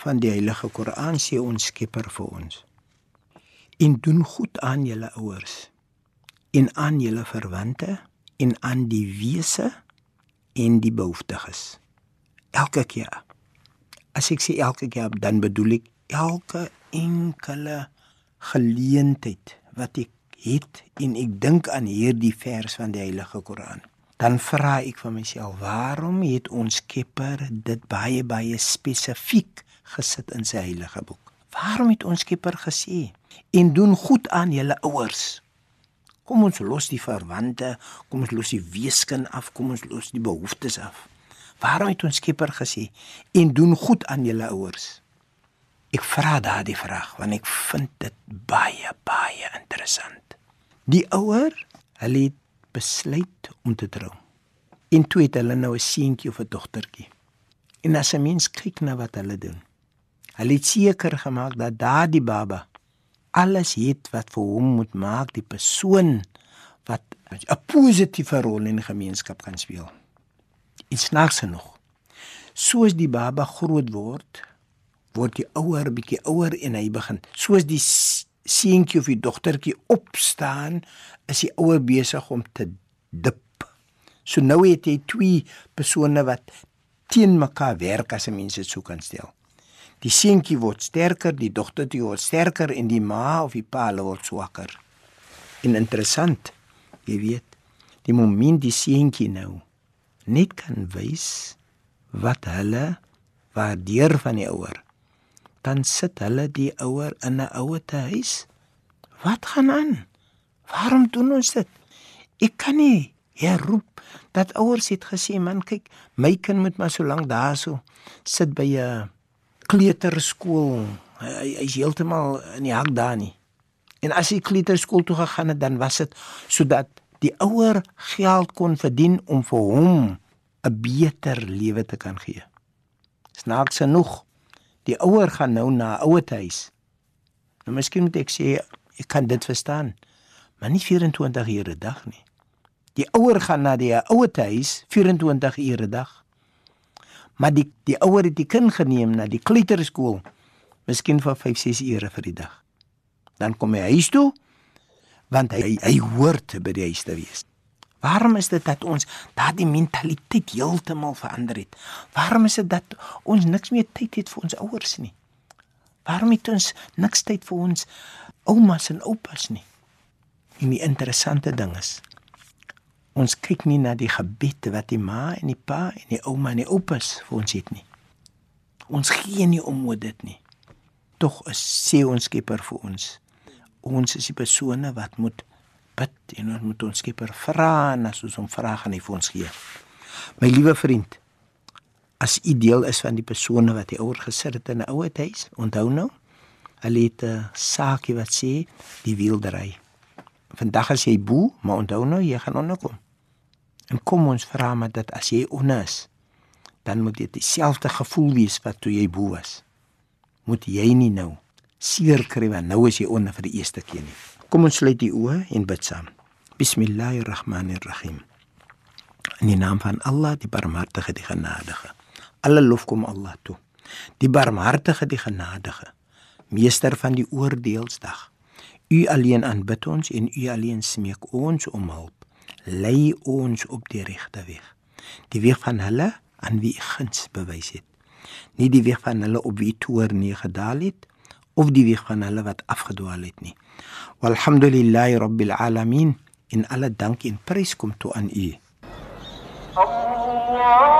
van die Heilige Koran sê ons Skepper vir ons: "En doen goed aan julle ouers en aan julle verwante en aan die wese en die behoeftiges." Elke keer. As ek sê elke keer, dan bedoel ek elke enkele geleentheid wat ek het en ek dink aan hierdie vers van die Heilige Koran, dan vra ek vir myself, waarom het ons Skepper dit baie baie spesifiek gesit in sy heilige boek? Waarom het ons Skepper gesê en doen goed aan julle ouers? Kom ons los die verwante, kom ons los die weeskin af, kom ons los die behoeftes af. Waarom het ons Skepper gesê en doen goed aan julle ouers? Ek vra daardie vraag want ek vind dit baie baie interessant. Die ouer, hulle het besluit om te trou. En toe het hulle nou 'n seentjie of 'n dogtertjie. En as 'n mens kyk na wat hulle doen. Hulle het seker gemaak dat daardie baba alles het wat vir hom moet maak die persoon wat 'n positiewe rol in die gemeenskap kan speel. En snaaks genoeg. Soos die baba groot word, word die ouer bietjie ouer en hy begin soos die seentjie of die dogtertjie opstaan, is die ouer besig om te dip. So nou het jy twee persone wat teen mekaar werk as 'n mens dit sou kan stel. Die seentjie word sterker, die dogtertjie word sterker en die ma of die pa word swakker. En interessant, jy weet, die moment die seentjie nou net kan wys wat hulle waardeer van die ouer dan sit hulle die ouer in 'n ouer huis. Wat gaan aan? Waarom doen ons dit? Ek kan nie herroep dat ouers het gesê man kyk my kind moet maar so lank daarso sit by 'n kleuterskool. Hy hy's heeltemal in die hak daar nie. En as hy kleuterskool toe gegaan het dan was dit sodat die ouer geld kon verdien om vir hom 'n beter lewe te kan gee. Snaaks genoeg die ouer gaan nou na 'n ouer huis. Nou miskien moet ek sê ek kan dit verstaan, maar nie 24 ure 'n dag nie. Die ouer gaan na die ouer huis 24 ure 'n dag. Maar die die ouer het die kind geneem na die kleuterskool miskien vir 5-6 ure vir die dag. Dan kom hy huis toe want hy hy hoort by die huis te wees. Waarom is dit dat ons daardie mentaliteit heeltemal verander het? Waarom is dit dat ons niks meer tyd het vir ons ouers nie? Waarom het ons niks tyd vir ons oumas en oupas nie? En die interessante ding is ons kyk nie na die gebed wat die ma en die pa en die ouma en die oupas vir ons het nie. Ons gee nie om oor dit nie. Tog is sê ons Skepper vir ons. Ons is die persone wat moet bid en ons moet ons Skepper vra en as ons hom vra gaan hy vir ons gee. My liewe vriend, as u deel is van die persone wat die ouer gesit het in 'n ouer huis, onthou nou, hulle het 'n saakie wat sê die wiel dry. Vandag as jy boe, maar onthou nou jy gaan onderkom. En kom ons vra maar dat as jy onder is, dan moet dit dieselfde gevoel wees wat toe jy boe was. Moet jy nie nou seer kry want nou is jy onder vir die eerste keer nie. Kom ons sluit die oë en bid saam. Bismillahirrahmanirrahim. In die naam van Allah, die Barmhartige, die Genadige. Alle lof kom Allah toe. Die Barmhartige, die Genadige, Meester van die oordeelsdag. U alleen aanbid ons en u alleen smeek ons om hulp lei ons op die regte weg. Die weg van hulle aan wie guns bewys het. Nie die weg van hulle op wie toer nie gedaal het of die weg van hulle wat afgedwaal het nie. Walhamdulillahi rabbil alamin. In alle dank en prys kom toe aan U. Allah